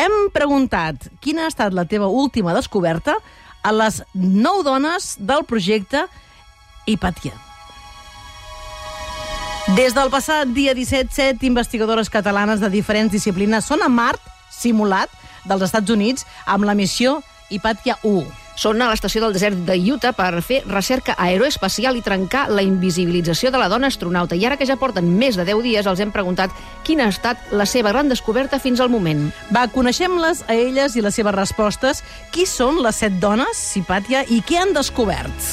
Hem preguntat quina ha estat la teva última descoberta a les nou dones del projecte Hipàtia. Des del passat dia 17, set investigadores catalanes de diferents disciplines són a Mart, simulat, dels Estats Units, amb la missió Hipàtia 1. Són a l'estació del desert de Utah per fer recerca aeroespacial i trencar la invisibilització de la dona astronauta. I ara que ja porten més de 10 dies, els hem preguntat quina ha estat la seva gran descoberta fins al moment. Va, coneixem-les a elles i les seves respostes. Qui són les set dones, Hipàtia, i què han descobert?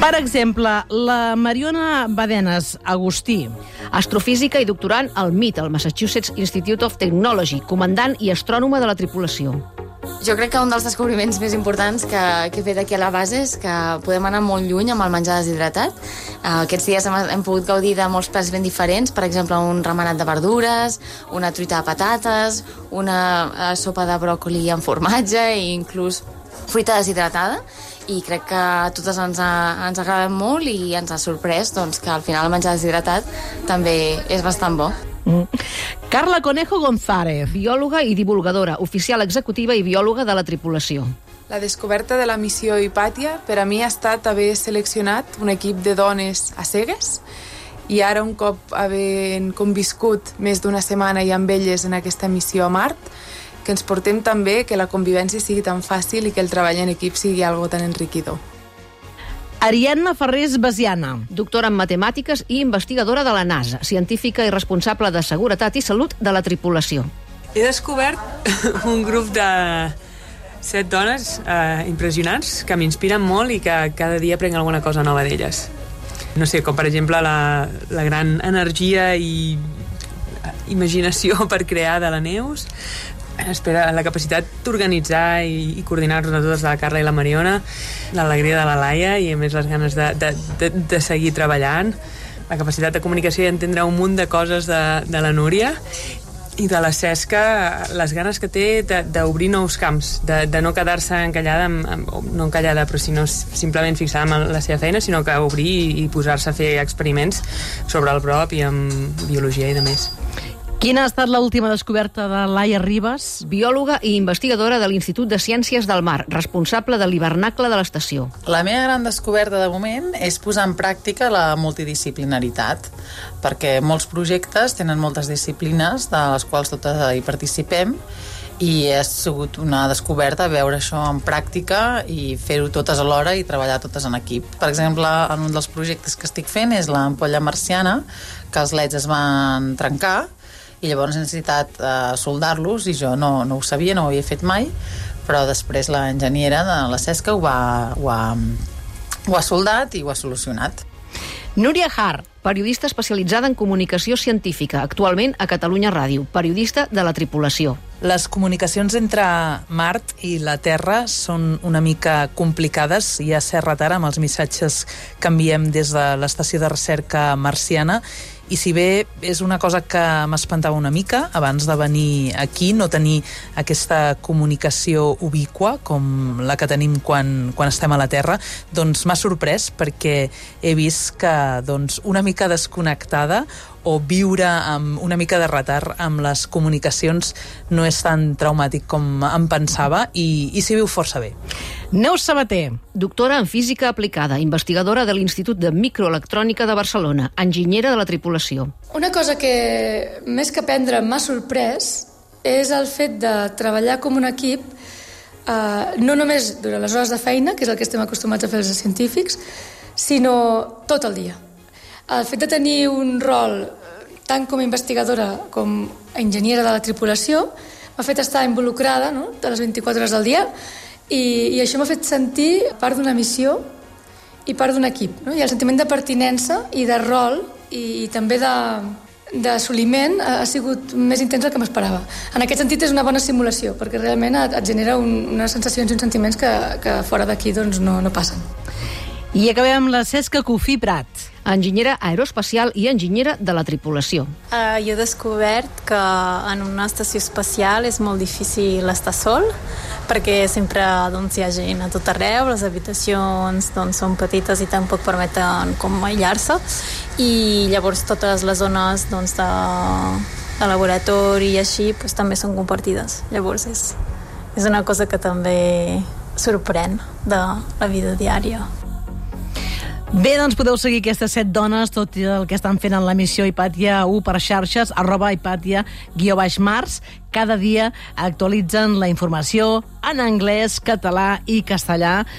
Per exemple, la Mariona Badenes Agustí. Astrofísica i doctorant al MIT, al Massachusetts Institute of Technology, comandant i astrònoma de la tripulació. Jo crec que un dels descobriments més importants que, que he fet aquí a la base és que podem anar molt lluny amb el menjar deshidratat. Uh, aquests dies hem, hem pogut gaudir de molts plats ben diferents, per exemple, un remenat de verdures, una truita de patates, una uh, sopa de bròcoli amb formatge i inclús fruita deshidratada i crec que a totes ens ha, ens ha agradat molt i ens ha sorprès doncs, que al final el menjar deshidratat també és bastant bo. Mm. Carla Conejo González. Biòloga i divulgadora, oficial executiva i biòloga de la tripulació. La descoberta de la missió Hipàtia per a mi ha estat haver seleccionat un equip de dones a cegues i ara un cop havent conviscut més d'una setmana i amb elles en aquesta missió a Mart, que ens portem també que la convivència sigui tan fàcil i que el treball en equip sigui algo tan enriquidor. Ariadna Ferrés Basiana. Doctora en matemàtiques i investigadora de la NASA, científica i responsable de seguretat i salut de la tripulació. He descobert un grup de set dones eh, impressionants que m'inspiren molt i que cada dia aprenc alguna cosa nova d'elles. No sé, com per exemple la, la gran energia i imaginació per crear de la Neus, espera, la capacitat d'organitzar i, i coordinar-nos a totes la Carla i la Mariona, l'alegria de la Laia i a més les ganes de, de, de, de seguir treballant, la capacitat de comunicació i entendre un munt de coses de, de la Núria i de la Cesca les ganes que té d'obrir nous camps, de, de no quedar-se encallada, amb, amb, no encallada, però sinó simplement fixar en la seva feina, sinó que obrir i, i posar-se a fer experiments sobre el prop i amb biologia i de més. Quina ha estat l'última descoberta de Laia Ribas? Biòloga i investigadora de l'Institut de Ciències del Mar, responsable de l'hivernacle de l'estació. La meva gran descoberta de moment és posar en pràctica la multidisciplinaritat, perquè molts projectes tenen moltes disciplines de les quals totes hi participem i ha sigut una descoberta veure això en pràctica i fer-ho totes alhora i treballar totes en equip. Per exemple, en un dels projectes que estic fent és l'ampolla marciana, que els leds es van trencar i llavors he necessitat uh, soldar-los i jo no, no ho sabia, no ho havia fet mai però després l'enginyera de la Cesca ho, va, ho, ha, ho ha soldat i ho ha solucionat. Núria Har, periodista especialitzada en comunicació científica, actualment a Catalunya Ràdio, periodista de la tripulació. Les comunicacions entre Mart i la Terra són una mica complicades. Hi ha cert retard amb els missatges que enviem des de l'estació de recerca marciana i si bé és una cosa que m'espantava una mica abans de venir aquí, no tenir aquesta comunicació ubicua com la que tenim quan, quan estem a la Terra, doncs m'ha sorprès perquè he vist que doncs, una mica desconnectada o viure amb una mica de retard amb les comunicacions no és tan traumàtic com em pensava i, i s'hi viu força bé. Neus Sabater. Doctora en física aplicada, investigadora de l'Institut de Microelectrònica de Barcelona, enginyera de la tripulació. Una cosa que més que aprendre m'ha sorprès és el fet de treballar com un equip eh, no només durant les hores de feina, que és el que estem acostumats a fer els científics, sinó tot el dia. El fet de tenir un rol tant com a investigadora com a enginyera de la tripulació m'ha fet estar involucrada no? de les 24 hores del dia i, i això m'ha fet sentir part d'una missió i part d'un equip. No? I el sentiment de pertinença i de rol i, i també de, d'assoliment ha, sigut més intens del que m'esperava. En aquest sentit és una bona simulació, perquè realment et, et genera un, unes sensacions i uns sentiments que, que fora d'aquí doncs, no, no passen. I acabem amb la Cesca Cofí Prat. Enginyera aeroespacial i enginyera de la tripulació. Uh, jo he descobert que en una estació espacial és molt difícil estar sol, perquè sempre doncs, hi ha gent a tot arreu, les habitacions doncs, són petites i tampoc permeten com aïllar-se, i llavors totes les zones doncs, de de laboratori i així doncs, també són compartides. Llavors és, és una cosa que també sorprèn de la vida diària. Bé, doncs podeu seguir aquestes set dones, tot el que estan fent en l'emissió Hipàtia 1 per xarxes, arroba Hipàtia guió baix març. Cada dia actualitzen la informació en anglès, català i castellà